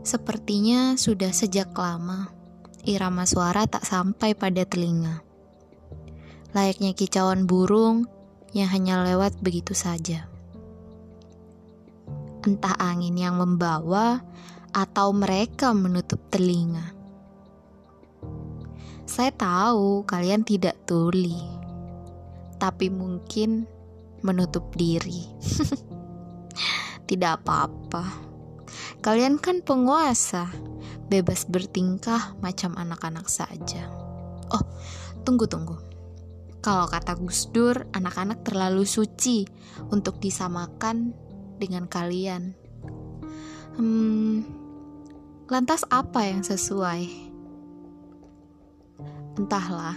Sepertinya sudah sejak lama irama suara tak sampai pada telinga. Layaknya kicauan burung yang hanya lewat begitu saja. Entah angin yang membawa atau mereka menutup telinga. Saya tahu kalian tidak tuli, tapi mungkin menutup diri. tidak apa-apa. Kalian kan penguasa, bebas bertingkah macam anak-anak saja. Oh, tunggu-tunggu. Kalau kata Gus Dur, anak-anak terlalu suci untuk disamakan dengan kalian. Hmm, lantas apa yang sesuai? Entahlah,